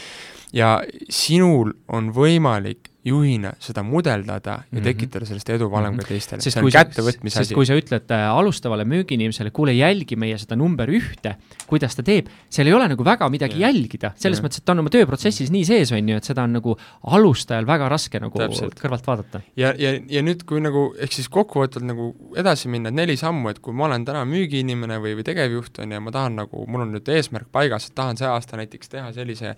ja sinul on võimalik juhina seda mudeldada ja mm -hmm. tekitada sellest edu valem ka mhm. teistele, see on kättevõtmise asi. kui sa ütled äh, alustavale müügiinimesele, kuule, jälgi meie seda number ühte, kuidas ta teeb, seal ei ole nagu väga midagi ja. jälgida, selles ja. mõttes, et ta on oma tööprotsessis nii sees, on ju, et seda on nagu alustajal väga raske nagu Täpselt. kõrvalt vaadata. ja, ja, ja nüüd, kui nagu, ehk siis kokkuvõtvalt nagu edasi minna, neli sammu, et kui ma olen täna müügiinimene või, või tegevjuht, on ju, ja ma tahan nagu, mul on nüüd eesmärk paigas, et tahan see aasta näiteks teha sellise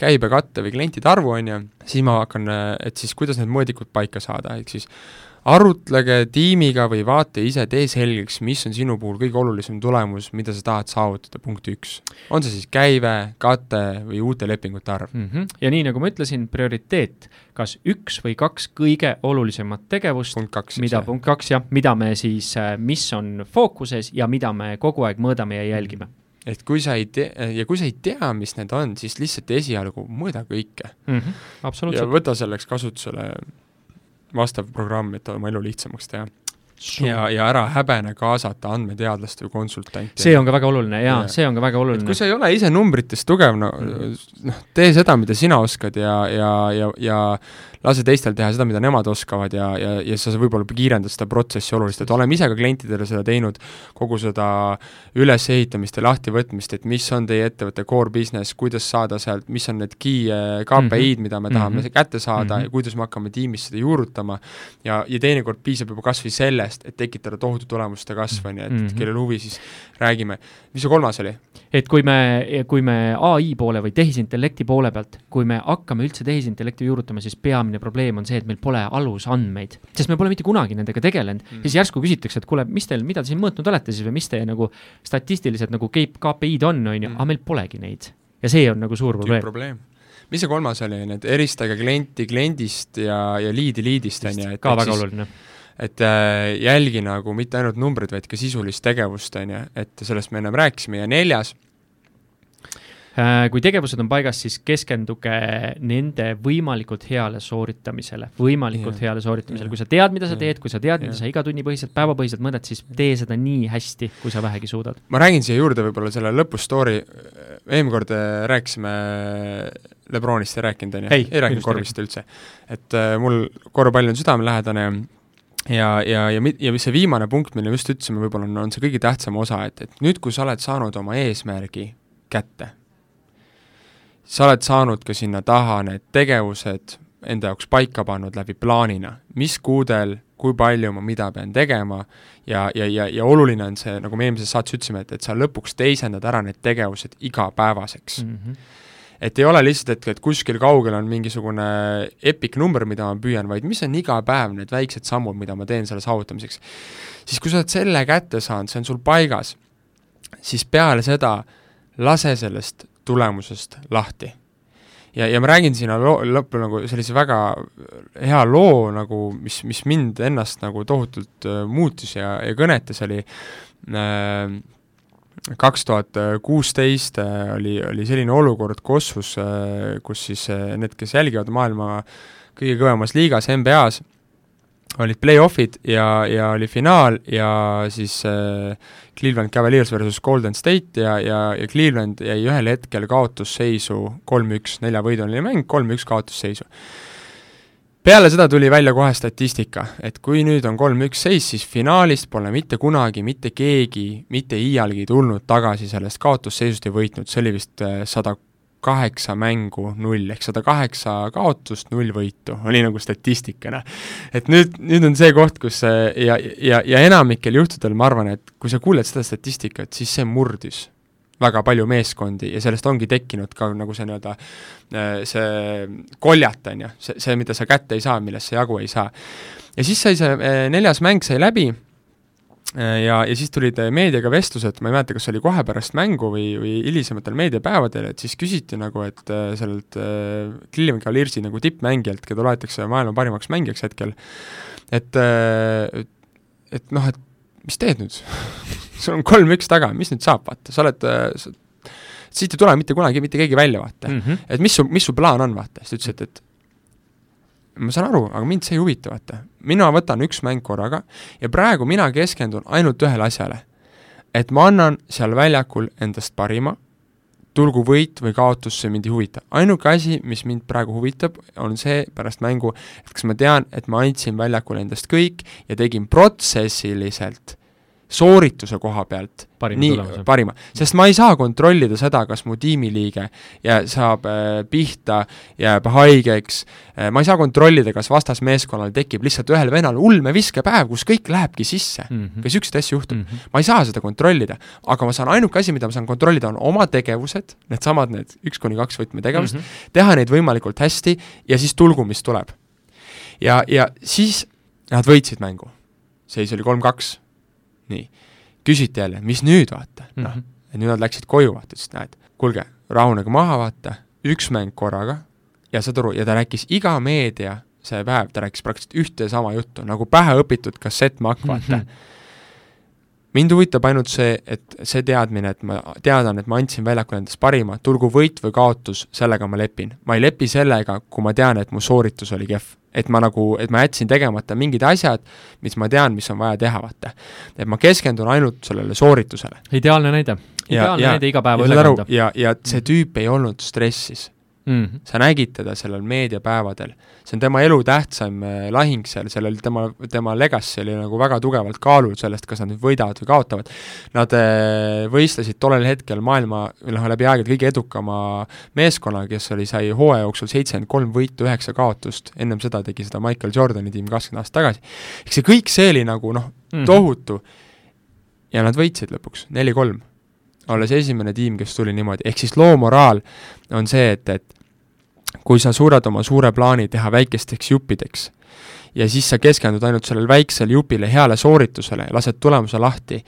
käibekatte või klientide arvu, on ju, siis ma hakkan et siis kuidas need mõõdikud paika saada, ehk siis arutlege tiimiga või vaata ise, tee selgeks, mis on sinu puhul kõige olulisem tulemus, mida sa tahad saavutada, punkt üks. on see siis käive, kate või uute lepingute arv mm. -hmm. ja nii, nagu ma ütlesin, prioriteet, kas üks või kaks kõige olulisemat tegevust, mida, punkt kaks jah, mida me siis, mis on fookuses ja mida me kogu aeg mõõdame ja jälgime mm. -hmm et kui sa ei tea, ja kui sa ei tea, mis need on, siis lihtsalt esialgu mõõda kõike mm. -hmm, ja võta selleks kasutusele vastav programm, et oma elu lihtsamaks teha. ja, ja ära häbene kaasata andmeteadlast või konsultanti. see on ka väga oluline jaa Jaa. see on ka väga oluline. kui sa ei ole ise numbrites tugev, no noh, tee seda, mida sina oskad ja, ja, ja, ja lase teistel teha seda, mida nemad oskavad ja, ja, ja sa võib-olla kiirendad seda protsessi oluliselt, et oleme ise ka klientidele seda teinud, kogu seda ülesehitamist ja lahtivõtmist, et mis on teie ettevõtte core business, kuidas saada sealt, mis on need key eh, KPI-d, mida me tahame Mhm. kätte saada Mhm. ja kuidas me hakkame tiimis seda juurutama, ja, ja teinekord piisab juba kas või sellest, et tekitada tohutu tulemuste kasv, on ju, et Mhm. kellel huvi, siis räägime. mis see kolmas oli? Et kui me, kui me ai poole või tehisintellekti poole pealt, kui me hakkame üldse tehisintellekti juurutama, siis peamine probleem on see, et meil pole alusandmeid, sest me pole mitte kunagi nendega tegelenud mm., siis järsku küsitakse, et kuule, mis teil, mida te siin mõõtnud olete siis või mis teie nagu statistiliselt nagu KPI-d on, on ju, aga meil polegi neid. ja see on nagu suur probleem. probleem. mis see kolmas oli, need eristage klienti kliendist ja, ja liidi liidist, on ju, et ka väga siis- oluline. et äh, jälgi nagu mitte ainult numbreid, vaid ka sisulist tegevust, on ju, et sellest me ennem rääkisime ja neljas, kui tegevused on paigas, siis keskenduge nende võimalikult heale sooritamisele, võimalikult Jah. heale sooritamisele, kui sa tead, mida sa Jah. teed, kui sa tead, mida Jah. sa igatunnipõhiselt, päevapõhiselt mõõdad, siis tee seda nii hästi, kui sa vähegi suudad. ma räägin siia juurde võib-olla selle lõpu story, eelmine kord äh, rääkisime Lebronist ei rääkinud, on ju? Ei, rääkinud korvist üldse. et äh, mul korvpall on südamelähedane ja, ja, ja, ja mis see viimane punkt, mille just ütlesime, võib-olla on, on see kõige tähtsam osa, et, et nüüd, kui sa oled saanud oma eesmärgi kätte, sa oled saanud ka sinna taha need tegevused enda jaoks paika pannud läbi plaanina, mis kuudel, kui palju ma mida pean tegema ja, ja, ja, ja oluline on see, nagu me eelmises saates ütlesime, et, et sa lõpuks teisendad ära need tegevused igapäevaseks mm.. Mhm. et ei ole lihtsalt, et, et kuskil kaugel on mingisugune epic number, mida ma püüan, vaid mis on iga päev need väiksed sammud, mida ma teen selle saavutamiseks. siis kui sa oled selle kätte saanud, see on sul paigas, siis peale seda lase sellest tulemusest lahti. Ja, ja ma räägin sinna loo, lõppu nagu sellise väga hea loo nagu, mis, mis mind ennast nagu tohutult äh, muutis ja, ja kõnetas, oli äh, kaks tuhat kuusteist äh, oli, oli selline olukord Kosovos äh,, kus siis äh, need, kes jälgivad maailma kõige kõvemas liigas, NBA-s, olid play-off'id ja, ja oli finaal ja siis äh, Cleveland Cavaliers versus Golden State ja, ja, ja Cleveland jäi ühel hetkel kaotusseisu kolm-üks, neljavõiduline mäng, kolm-üks kaotusseisu. peale seda tuli välja kohe statistika, et kui nüüd on kolm-üks seis, siis finaalist pole mitte kunagi mitte keegi mitte iialgi tulnud tagasi sellest kaotusseisust ja võitnud, see oli vist äh, sada kaheksa mängu null ehk sada kaheksa kaotust, null võitu, oli nagu statistikana. et nüüd, nüüd on see koht, kus see ja, ja, ja enamikel juhtudel ma arvan, et kui sa kuuled seda statistikat, siis see murdis väga palju meeskondi ja sellest ongi tekkinud ka nagu see nii-öelda äh, see koljat, on ju, see, see, mida sa kätte ei saa, millest sa jagu ei saa. ja siis sai see äh, neljas mäng sai läbi äh, ja, ja siis tulid äh, meediaga vestlused, ma ei mäleta, kas see oli kohe pärast mängu või, või hilisematel meediapäevadel, et siis küsiti nagu, et äh, sellelt äh, Cleveland Cavaliersi nagu tippmängijalt, keda loetakse maailma parimaks mängijaks hetkel, et äh, et noh, et mis teed nüüd sul on kolm-üks taga, mis nüüd saab, vaata, sa oled sa, siit ei tule mitte kunagi mitte keegi välja, vaata mm.. -hmm. et mis su, mis su plaan on, vaata, siis ta ütles, et, et ma saan aru, aga mind see ei huvita, vaata. mina võtan üks mäng korraga ja praegu mina keskendun ainult ühele asjale. et ma annan seal väljakul endast parima, tulgu võit või kaotus, see mind ei huvita. ainuke asi, mis mind praegu huvitab, on see pärast mängu, et kas ma tean, et ma andsin väljakul endast kõik ja tegin protsessiliselt soorituse koha pealt Parima nii parima, sest ma ei saa kontrollida seda, kas mu tiimiliige ja saab äh, pihta, jääb haigeks äh,, ma ei saa kontrollida, kas vastasmeeskonnal tekib lihtsalt ühel vennal ulmeviskepäev, kus kõik lähebki sisse mm. -hmm. ka niisuguseid asju juhtub mm. -hmm. ma ei saa seda kontrollida, aga ma saan, ainuke asi, mida ma saan kontrollida, on oma tegevused, needsamad need üks kuni kaks võtmetegevust mm. -hmm. teha neid võimalikult hästi ja siis tulgu, mis tuleb. ja, ja siis nad võitsid mängu. seis oli kolm-kaks. Nii, küsiti jälle, mis nüüd, vaata, noh Mhm. ja nüüd nad läksid koju, vaata, ütlesid, näed, kuulge, rahunege maha, vaata, üks mäng korraga ja saad aru, ja ta rääkis iga meedia see päev, ta rääkis praktiliselt ühte ja sama juttu, nagu pähe õpitud kassettmakk, vaata mind huvitab ainult see, et see teadmine, et ma teadan, et ma andsin väljakul endast parima, tulgu võit või kaotus, sellega ma lepin. ma ei lepi sellega, kui ma tean, et mu sooritus oli kehv. Et ma nagu, et ma jätsin tegemata mingid asjad, mis ma tean, mis on vaja teha, vaata. et ma keskendun ainult sellele sooritusele. ideaalne näide, ideaalne näide iga päeva üle kanda. ja, ja see tüüp ei olnud stressis mm. -hmm. sa nägid teda sellel meediapäevadel, see on tema elu tähtsaim äh, lahing seal, sellel tema, tema legacy oli nagu väga tugevalt kaalul sellest, kas nad nüüd võidavad või kaotavad. Nad äh, võistlesid tollel hetkel maailma, noh, läbi aegade kõige edukama meeskonna, kes oli, sai hooaja jooksul seitsekümmend kolm võitu, üheksa kaotust, ennem seda tegi seda Michael Jordani tiim kakskümmend aastat tagasi. eks see kõik see oli nagu noh mm, -hmm. tohutu. ja nad võitsid lõpuks, neli-kolm olles esimene tiim, kes tuli niimoodi, ehk siis loo moraal on see, et, et kui sa suudad oma suure plaani teha väikesteks juppideks ja siis sa keskendud ainult sellele väiksele jupile, heale sooritusele ja lased tulemuse lahti,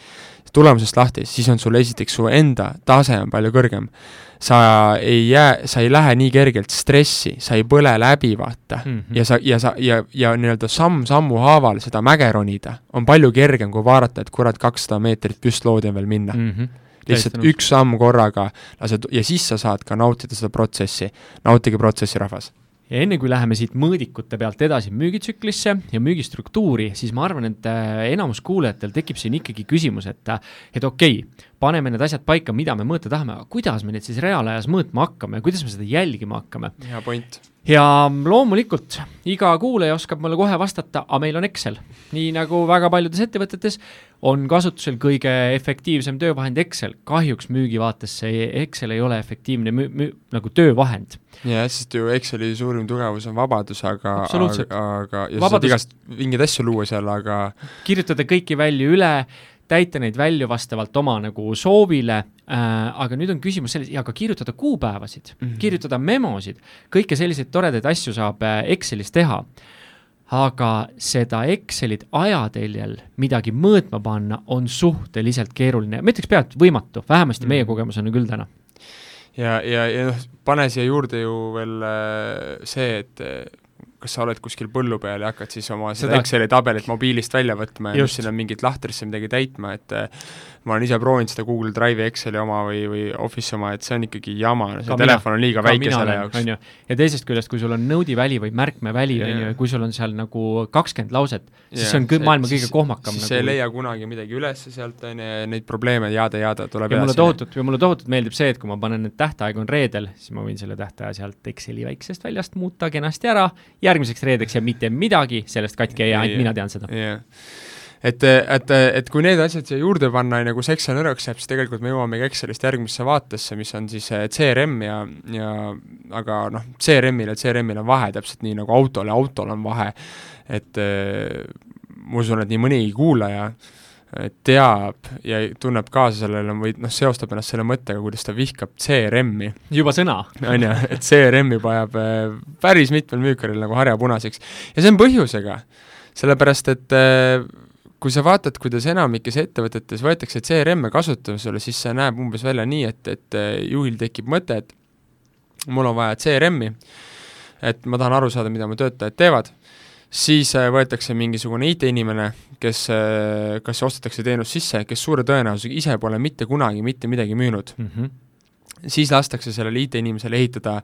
tulemusest lahti, siis on sul esiteks su enda tase on palju kõrgem. sa ei jää, sa ei lähe nii kergelt stressi, sa ei põle läbi, vaata mm. -hmm. ja sa, ja sa, ja, ja nii-öelda samm-sammu haaval seda mäge ronida on palju kergem, kui vaadata, et kurat, kakssada meetrit püstloodi on veel minna mm. -hmm lihtsalt üks samm korraga lased ja siis sa saad ka nautida seda protsessi. nautige protsessi, rahvas ja enne kui läheme siit mõõdikute pealt edasi müügitsüklisse ja müügistruktuuri, siis ma arvan, et äh, enamus kuulajatel tekib siin ikkagi küsimus, et äh, et okei okay,, paneme need asjad paika, mida me mõõta tahame, aga kuidas me neid siis reaalajas mõõtma hakkame ja kuidas me seda jälgima hakkame? hea point. Ja loomulikult, iga kuulaja oskab mulle kohe vastata, aga meil on Excel. nii nagu väga paljudes ettevõtetes on kasutusel kõige efektiivsem töövahend Excel, kahjuks müügi vaates see Excel ei ole efektiivne müü-, müü-, nagu töövahend. Jah, sest ju Exceli suurim tugevus on vabadus, aga, aga, aga ja vabadus... sa saad igast mingeid asju luua seal, aga kirjutada kõiki välju üle, täita neid välju vastavalt oma nagu soovile äh,, aga nüüd on küsimus selles, ja ka kirjutada kuupäevasid mm, -hmm. kirjutada memosid, kõike selliseid toredaid asju saab äh, Excelis teha. aga seda Excelit ajateljel midagi mõõtma panna on suhteliselt keeruline, ma ütleks peaaegu võimatu, vähemasti mm meie kogemus on küll täna ja, ja, ja noh, pane siia juurde ju veel äh, see, et äh, kas sa oled kuskil põllu peal ja hakkad siis oma seda, seda Exceli tabelit mobiilist välja võtma ja sinna mingit lahtrisse midagi täitma, et ma olen ise proovinud seda Google Drive'i Exceli oma või, või Office'i oma, et see on ikkagi jama, see ka telefon mina, on liiga väike selle jaoks. on ju, ja teisest küljest, kui sul on node'i väli või märkmeväli, on ju, ja kui sul on seal nagu kakskümmend lauset, siis see on kõ-, maailma kõige kohmakam siis nagu see ei leia kunagi midagi üles sealt, on ju, ja neid probleeme jada-jada tuleb ja mulle tohutult, ja mulle tohutult meeldib see, et kui ma panen, et tähtaeg on reedel, siis ma võin selle tähtaja sealt Exceli väiksest väljast muuta kenasti ära, järgmiseks reedeks jääb mitte midagi sellest katki ei jää, ainult mina tean seda. yeah et, et, et kui need asjad siia juurde panna, enne kui see Excel nõrgaks jääb, siis tegelikult me jõuamegi Excelist järgmisse vaatesse, mis on siis eh, CRM ja, ja aga noh, CRM-il ja CRM-il on vahe, täpselt nii nagu autol ja autol on vahe, et eh, ma usun, et nii mõnigi kuulaja eh, teab ja tunneb kaasa sellele või noh, seostab ennast selle mõttega, kuidas ta vihkab CRM-i. juba sõna. on ju, et CRM juba jääb päris mitmel müükaril nagu harja punaseks. ja see on põhjusega, sellepärast et kui sa vaatad, kuidas enamikes ettevõtetes võetakse CRM-e kasutusele, siis see näeb umbes välja nii, et, et eh, juhil tekib mõte, et mul on vaja CRM-i, et ma tahan aru saada, mida mu töötajad teevad, siis eh, võetakse mingisugune IT-inimene, kes, eh, kas ostetakse teenus sisse, kes suure tõenäosusega ise pole mitte kunagi mitte midagi müünud mm. -hmm siis lastakse sellele IT-inimesele ehitada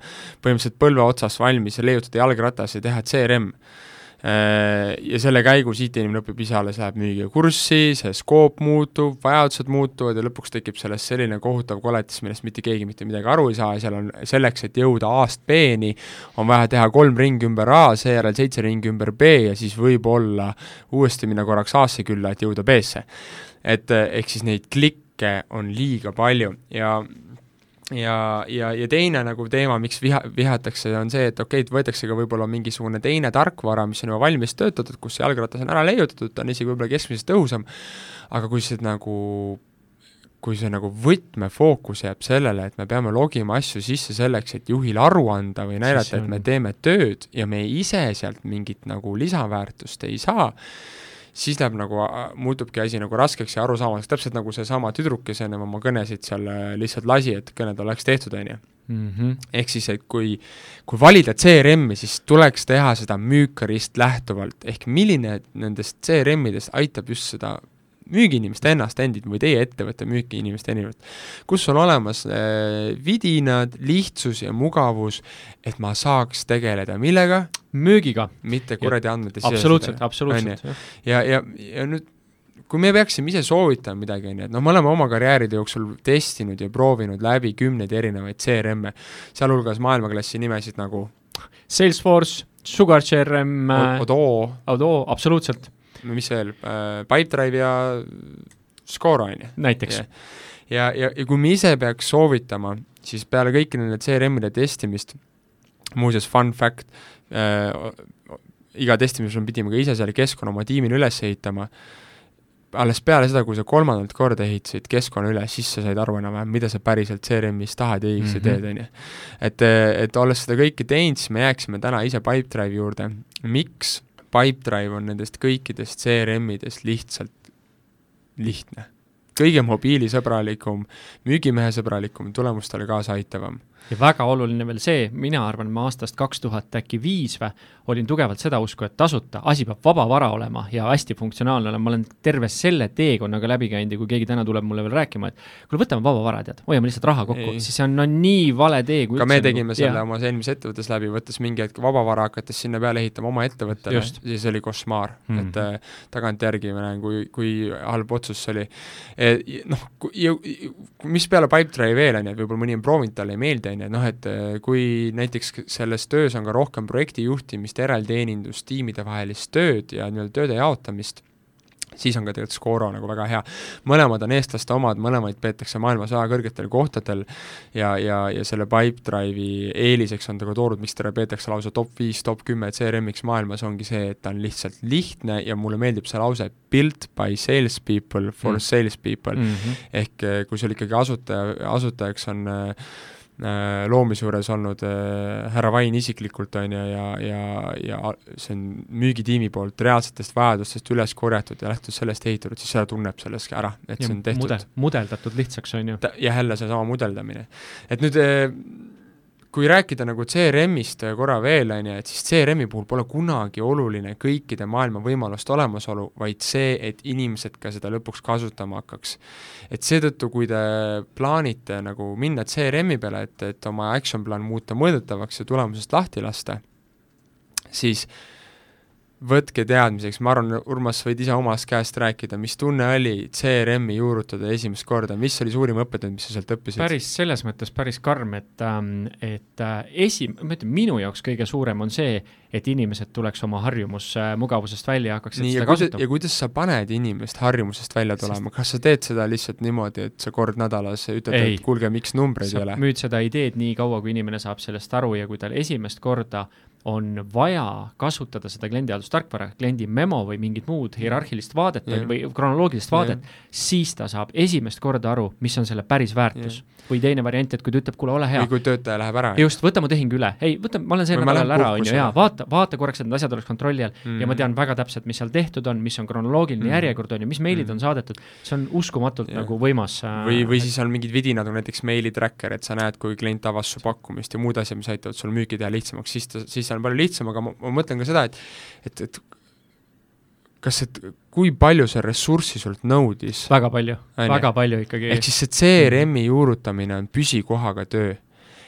põhimõtteliselt põlve otsas valmis ja leiutada jalgratas ja teha CRM Äh, ja selle käigus IT-inimene õpib ise alles, läheb müügiga kurssi, see skoop muutub, vajadused muutuvad ja lõpuks tekib sellest selline kohutav koletis, millest mitte keegi mitte midagi aru ei saa ja seal on selleks, et jõuda A-st B-ni, on vaja teha kolm ringi ümber A, seejärel seitse ringi ümber B ja siis võib-olla uuesti minna korraks A-sse külla, et jõuda B-sse. et ehk siis neid klikke on liiga palju ja ja, ja, ja teine nagu teema, miks viha, vihatakse, on see, et okei okay,, et võetakse ka võib-olla mingisugune teine tarkvara, mis on juba valmis töötatud, kus see jalgratas on ära leiutatud, ta on isegi võib-olla keskmisest tõhusam, aga kui see nagu kui see nagu võtmefookus jääb sellele, et me peame logima asju sisse selleks, et juhile aru anda või näidata, et me teeme tööd ja me ise sealt mingit nagu lisaväärtust ei saa, siis läheb nagu, muutubki asi nagu raskeks ja arusaamatuks, täpselt nagu seesama tüdruk, kes ennem oma kõnesid seal äh, lihtsalt lasi, et kõned oleks tehtud, on ju. Mhm. ehk siis, et kui, kui valida CRM-i, siis tuleks teha seda müükarist lähtuvalt, ehk milline nendest CRM-idest aitab just seda müügiinimest ennast endid või teie ettevõtte müügiinimest endid, kus on olemas äh, vidinad, lihtsus ja mugavus, et ma saaks tegeleda millega? müügiga. mitte kuradi andmete absoluutselt, absoluutselt. ja, ja, ja nüüd kui me peaksime ise soovitama midagi, on ju, et noh, me oleme oma karjääride jooksul testinud ja proovinud läbi kümneid erinevaid CRM-e, sealhulgas maailmaklassi nimesid nagu Salesforce, Sugar CRM, Odoo, Odoo, absoluutselt. Mis veel äh,, Pipedrive ja Score, on ju. näiteks. ja, ja, ja kui me ise peaks soovitama, siis peale kõiki nende CRM-ide testimist, muuseas fun fact äh,, iga testimisel pidime ka ise selle keskkonna oma tiimile üles ehitama, alles peale seda, kui sa kolmandat korda ehitasid keskkonna üles, siis sa said aru enam-vähem, mida sa päriselt CRM-is tahad ja X-i mm -hmm. teed, on ju. et, et olles seda kõike teinud, siis me jääksime täna ise Pipedrive'i juurde. miks Pipedrive on nendest kõikidest CRM-idest lihtsalt lihtne? kõige mobiilisõbralikum, müügimehesõbralikum, tulemustele kaasaaitavam ja väga oluline veel see, mina arvan, ma aastast kaks tuhat äkki viis või, olin tugevalt seda usku, et tasuta, asi peab vaba vara olema ja hästi funktsionaalne olema, ma olen terve selle teekonnaga läbi käinud ja kui keegi täna tuleb mulle veel rääkima, et kuule, võtame vaba vara, tead, hoiame lihtsalt raha kokku, siis see on no nii vale tee, kui ka me tegime nagu, selle jah. oma eelmises ettevõttes läbi, võttes mingi hetk vaba vara, hakates sinna peale ehitama oma ettevõttele, siis oli košmaar mm, -hmm. et äh, tagantjärgi ma näen, kui, kui halb otsus see oli e,. Noh, mis peale Pipedrive veel on ju, et võib-olla mõni on proovinud, talle ei meeldi, on ju, et noh, et äh, kui näiteks selles töös on ka rohkem projektijuhtimist, järelteenindust, tiimide vahelist tööd ja nii-öelda tööde jaotamist, siis on ka tegelikult Scoro nagu väga hea. mõlemad on eestlaste omad, mõlemaid peetakse maailmas väga kõrgetel kohtadel ja, ja, ja selle Pipedrive'i eeliseks on ka toodud, miks teda peetakse lausa top viis, top kümme CRM-iks maailmas, ongi see, et ta on lihtsalt lihtne ja mulle meeldib see lause, built by salespeople for mm. salespeople mm. -hmm. ehk eh, kui sul ikkagi asutaja, asutajaks on äh, Äh, loomise juures olnud äh, härra Vain isiklikult, on ju, ja, ja, ja see on müügitiimi poolt reaalsetest vajadustest üles korjatud ja lähtudes sellest ehitatud, siis seda tunneb selles ära, et ja see on tehtud mudel, mudeldatud lihtsaks, on ju. ja jälle seesama mudeldamine. et nüüd äh, kui rääkida nagu CRM-ist korra veel, on ju, et siis CRM-i puhul pole kunagi oluline kõikide maailma võimaluste olemasolu, vaid see, et inimesed ka seda lõpuks kasutama hakkaks. et seetõttu, kui te plaanite nagu minna CRM-i peale, et, et oma action plan muuta mõõdetavaks ja tulemusest lahti lasta, siis äh, võtke teadmiseks, ma arvan, Urmas, võid ise omast käest rääkida, mis tunne oli CRM-i juurutada esimest korda, mis oli suurim õppetund, mis sa sealt õppisid? päris, selles mõttes päris karm, et, ähm, et äh, esi-, ma ütlen, minu jaoks kõige suurem on see, et inimesed tuleks oma harjumusmugavusest välja ja hakkaksid Nii, seda kasutama. ja kuidas sa paned inimest harjumusest välja tulema, kas sa teed seda lihtsalt niimoodi, et sa kord nädalas ütled, et kuulge, miks numbreid sa ei ole? müüd seda ideed nii kaua, kui inimene saab sellest aru ja kui tal esimest korda on vaja kasutada seda kliendihaldustarkvara, kliendi memo või mingit muud hierarhilist vaadet yeah. või kronoloogilist vaadet yeah., siis ta saab esimest korda aru, mis on selle päris väärtus yeah või teine variant, et kui ta ütleb, kuule, ole hea. või kui töötaja läheb ära. just, võta mu tehing üle, ei, võta, ma olen see nädalal ära, on ju, jaa, vaata, vaata korraks, et need asjad oleks kontrolli all mm. ja ma tean väga täpselt, mis seal tehtud on, mis on kronoloogiline mm. järjekord, on ju, mis meilid mm. on saadetud, see on uskumatult yeah. nagu võimas äh, või, või siis on mingid vidinad, nagu näiteks meili tracker, et sa näed, kui klient avas su pakkumist ja muud asjad, mis aitavad sul müüki teha lihtsamaks, siis ta, siis see on palju lihtsam, aga ma, ma mõtlen ka seda, et et, et kas, et kui palju see ressurssi sult nõudis? väga palju, väga palju ikkagi. ehk siis see CRM-i juurutamine on püsikohaga töö.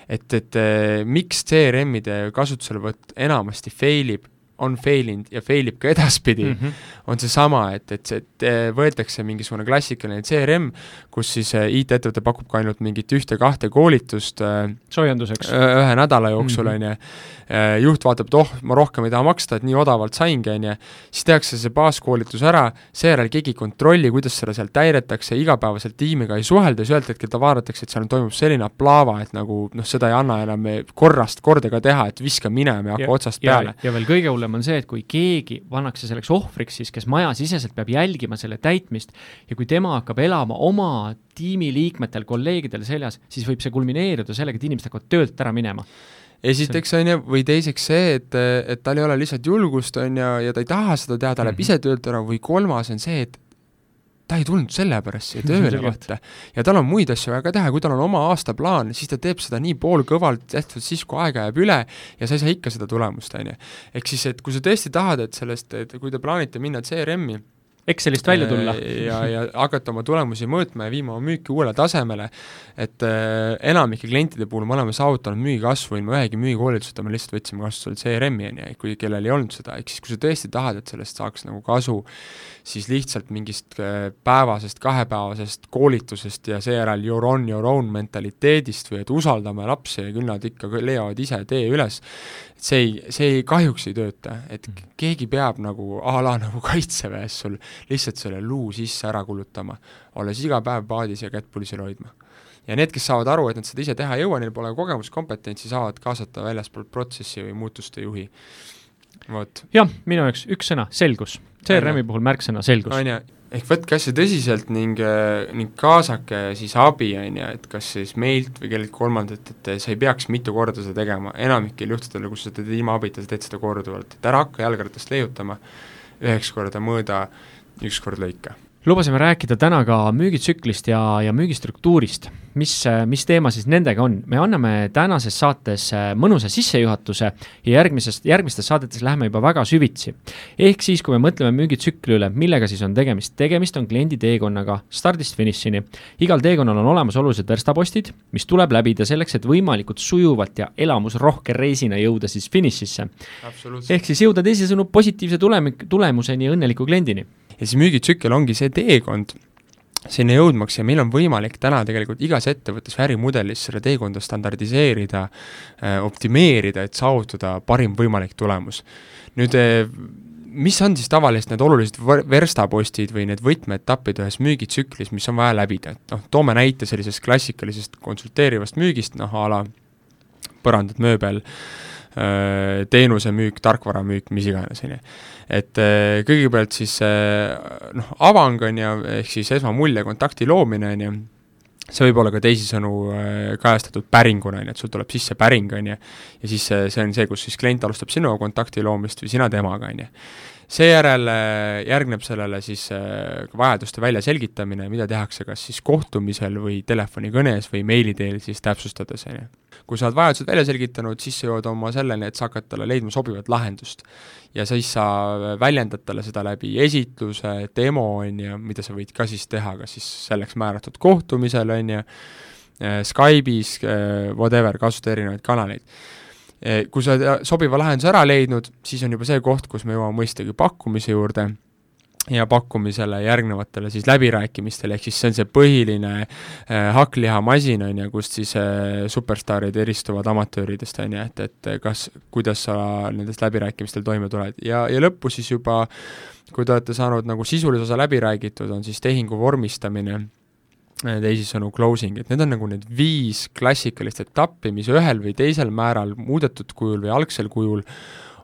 et, et eh, miks CRM-ide kasutuselevõtt enamasti fail ib, on fail inud ja fail ib ka edaspidi mm, -hmm. on seesama, et, et see, et eh, võetakse mingisugune klassikaline CRM, kus siis eh, IT-ettevõte pakub ka ainult mingit ühte-kahte koolitust soojenduseks ühe nädala jooksul, mhm. on ju, Äh, juht vaatab, et oh, ma rohkem ei taha maksta, et nii odavalt saingi, on ju, siis tehakse see baaskoolitus ära, seejärel keegi ei kontrolli, kuidas seda seal täidetakse, igapäevaselt tiimiga ei suhelda, siis ühelt hetkelt vaadatakse, et seal toimub selline aplava, et nagu noh, seda ei anna enam korrast korda ka teha, et viska minema ja hakka otsast peale. ja veel kõige hullem on see, et kui keegi pannakse selleks ohvriks siis, kes majasiseselt peab jälgima selle täitmist ja kui tema hakkab elama oma tiimiliikmetel, kolleegidel seljas, siis võib see kulmineeruda sellega, et inimesed hakkavad töölt ära minema esiteks on ju, või teiseks see, et, et tal ei ole lihtsalt julgust, on ju, ja ta ei taha seda teha, ta läheb mm -hmm. ise töölt ära, või kolmas on see, et ta ei tulnud sellepärast siia tööle, vaata. ja tal on muid asju vaja ka teha, kui tal on oma aastaplaan, siis ta teeb seda nii poolkõvalt, tehtud siis, kui aega jääb üle ja sa ei saa ikka seda tulemust, on ju. ehk siis, et kui sa tõesti tahad, et sellest, et kui te plaanite minna CRM-i, Excelist välja tulla. ja, ja hakata oma tulemusi mõõtma ja viima oma müüki uuele tasemele, et äh, enamike klientide puhul me oleme saavutanud müügikasvu ilma ühegi müügikoolituseta, me lihtsalt võtsime kasutusele CRM-i, on ju, kui kellel ei olnud seda, ehk siis kui sa tõesti tahad, et sellest saaks nagu kasu, siis lihtsalt mingist äh, päevasest, kahepäevasest koolitusest ja seejärel your on your own mentaliteedist või et usaldame lapsi ja küll nad ikka leiavad ise tee üles, see ei, see ei, kahjuks ei tööta, et mhm. keegi peab nagu a la nagu kaitseväes sul lihtsalt selle luu sisse ära kulutama, olles iga päev paadis ja kätt pulsil hoidma. ja need, kes saavad aru, et nad seda ise teha ei jõua, neil pole kogemust, kompetentsi, saavad kaasata väljaspoolt protsessi või muutuste juhi. vot. jah, minu jaoks üks sõna, selgus. CRM-i puhul märksõna selgus. on ju, ehk võtke asja tõsiselt ning, äh, ning kaasake siis abi, on ju, et kas siis meilt või kelleltki kolmandalt, et sa ei peaks mitu korda seda tegema, enamikel juhtudel, kus sa teed ilma abita, sa teed seda korduvalt, et ära hakka jalgratast leiutama, üheks korda mõõda, üks kord lõika lubasime rääkida täna ka müügitsüklist ja, ja müügistruktuurist. mis, mis teema siis nendega on? me anname tänases saates äh, mõnusa sissejuhatuse ja järgmisest, järgmistes saadetes läheme juba väga süvitsi. ehk siis, kui me mõtleme müügitsükli üle, millega siis on tegemist? tegemist on kliendi teekonnaga stardist finišini. igal teekonnal on olemas olulised verstapostid, mis tuleb läbida selleks, et võimalikult sujuvalt ja elamusrohke reisina jõuda siis finišisse. ehk siis jõuda teisisõnu positiivse tulemi-, tulemuseni ja õnneliku kliendini ja siis müügitsükkel ongi see teekond sinna jõudmaks ja meil on võimalik täna tegelikult igas ettevõttes või ärimudelis seda teekonda standardiseerida, äh, optimeerida, et saavutada parim võimalik tulemus. nüüd äh, mis on siis tavaliselt need olulised verstapostid või need võtmeetapid ühes müügitsüklis, mis on vaja läbida, et noh, toome näite sellisest klassikalisest konsulteerivast müügist, noh a la põrandad, mööbel, äh, teenusemüük, tarkvaramüük, mis iganes, on ju. Et äh, kõigepealt siis äh, noh, avang on ju, ehk siis esmamulje, kontakti loomine on ju, see võib olla ka teisisõnu äh, kajastatud päringuna, on ju, et sul tuleb sisse päring, on ju, ja siis see on see, kus siis klient alustab sinuga kontakti loomist või sina temaga, on ju seejärel järgneb sellele siis vajaduste väljaselgitamine, mida tehakse kas siis kohtumisel või telefonikõnes või meili teel siis täpsustades, on ju kui sa oled vajadused välja selgitanud, siis sa jõuad oma selleni, et sa hakkad talle leidma sobivat lahendust. ja siis sa väljendad talle seda läbi esitluse, demo, on ju, mida sa võid ka siis teha, kas siis selleks määratud kohtumisel, on ju, äh, Skype'is, äh, whatever, kasuta erinevaid kanaleid äh, kui sa oled sobiva lahenduse ära leidnud, siis on juba see koht, kus me jõuame mõistagi pakkumise juurde ja pakkumisele järgnevatele siis läbirääkimistele, ehk siis see on see põhiline äh, hakklihamasin, on ju, kust siis äh, superstaarid eristuvad amatööridest, on ju, et, et kas, kuidas sa nendest läbirääkimistel toime tuled. Ja, ja lõppu siis juba kui te olete saanud nagu sisulise osa läbi räägitud, on siis tehingu vormistamine, teisisõnu closing, et need on nagu need viis klassikalist etappi, mis ühel või teisel määral muudetud kujul või algsel kujul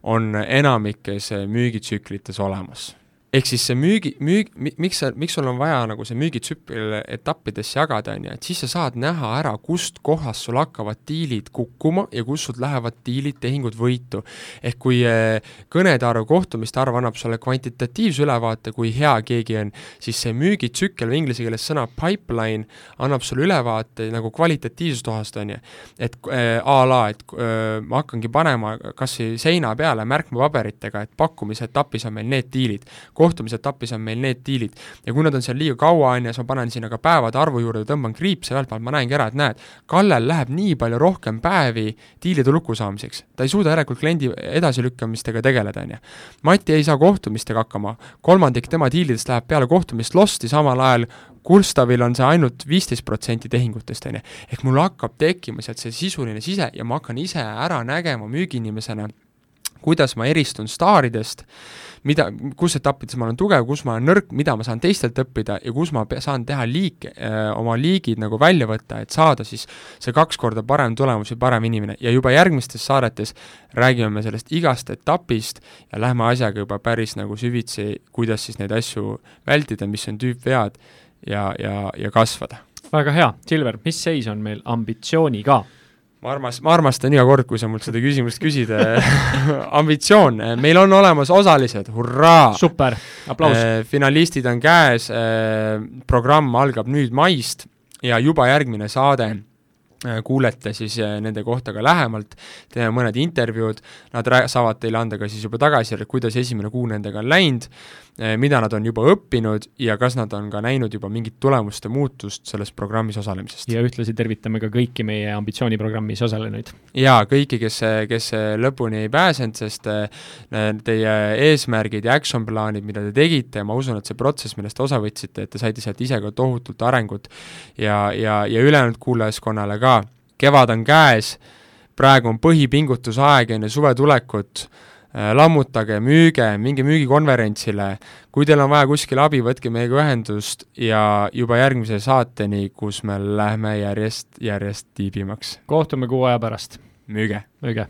on enamikes müügitsüklites olemas ehk siis see müügi, müük, miks sa, miks sul on vaja nagu see müügitsükkel etappidesse jagada, on ju, et siis sa saad näha ära, kust kohast sul hakkavad diilid kukkuma ja kust sul lähevad diilid, tehingud võitu. ehk kui eh, kõnede arv, kohtumiste arv annab sulle kvantitatiivse ülevaate, kui hea keegi on, siis see müügitsükkel või inglise keeles sõna pipeline annab sulle ülevaate nagu kvalitatiivsest kohast, on ju. et äh, a la, et äh, ma hakkangi panema kas või seina peale märkmepaberitega, et pakkumise etapis on meil need diilid kohtumisetapis on meil need diilid. ja kui nad on seal liiga kaua, on ju, siis ma panen sinna ka päevade arvu juurde, tõmban kriipse vältpoolt, ma näengi ära, et näed, Kallel läheb nii palju rohkem päevi diilide lukku saamiseks. ta ei suuda järelikult kliendi edasilükkamistega tegeleda, on ju. Mati ei saa kohtumistega hakkama, kolmandik tema diilidest läheb peale kohtumist lost'i, samal ajal Gustavil on see ainult viisteist protsenti tehingutest, on ju. ehk mul hakkab tekkima sealt see sisuline sise ja ma hakkan ise ära nägema müügiinimesena, kuidas ma eristun staaridest mida, kus etappides ma olen tugev, kus ma olen nõrk, mida ma saan teistelt õppida ja kus ma saan teha liik äh,, oma liigid nagu välja võtta, et saada siis see kaks korda parem tulemus või parem inimene ja juba järgmistes saadetes räägime me sellest igast etapist ja lähme asjaga juba päris nagu süvitsi, kuidas siis neid asju vältida, mis on tüüpvead ja, ja, ja kasvada. väga hea, Silver, mis seis on meil ambitsiooniga? Ma armas-, ma armastan iga kord, kui sa mult seda küsimust küsid ambitsioon, meil on olemas osalised, hurraa! super, aplaus! Äh, finalistid on käes, äh, programm algab nüüd maist ja juba järgmine saade Äh, kuulete siis äh, nende kohta ka lähemalt, teeme mõned intervjuud, nad saavad teile anda ka siis juba tagasisidet, kuidas esimene kuu nendega on läinud, äh, mida nad on juba õppinud ja kas nad on ka näinud juba mingit tulemuste muutust selles programmis osalemisest. ja ühtlasi tervitame ka kõiki meie ambitsiooniprogrammis osalenuid. jaa, kõiki, kes, kes lõpuni ei pääsenud, sest teie eesmärgid ja action plaanid, mida te tegite, ma usun, et see protsess, millest te osa võtsite, et te saite sealt ise ka tohutult arengut ja, ja, ja ülejäänud kuulajaskonnale ka, kevad on käes, praegu on põhipingutusaeg enne suve tulekut, lammutage, müüge, minge müügikonverentsile, kui teil on vaja kuskil abi, võtke meiega ühendust ja juba järgmise saateni, kus me lähme järjest, järjest tiibimaks. kohtume kuu aja pärast. müüge! müüge!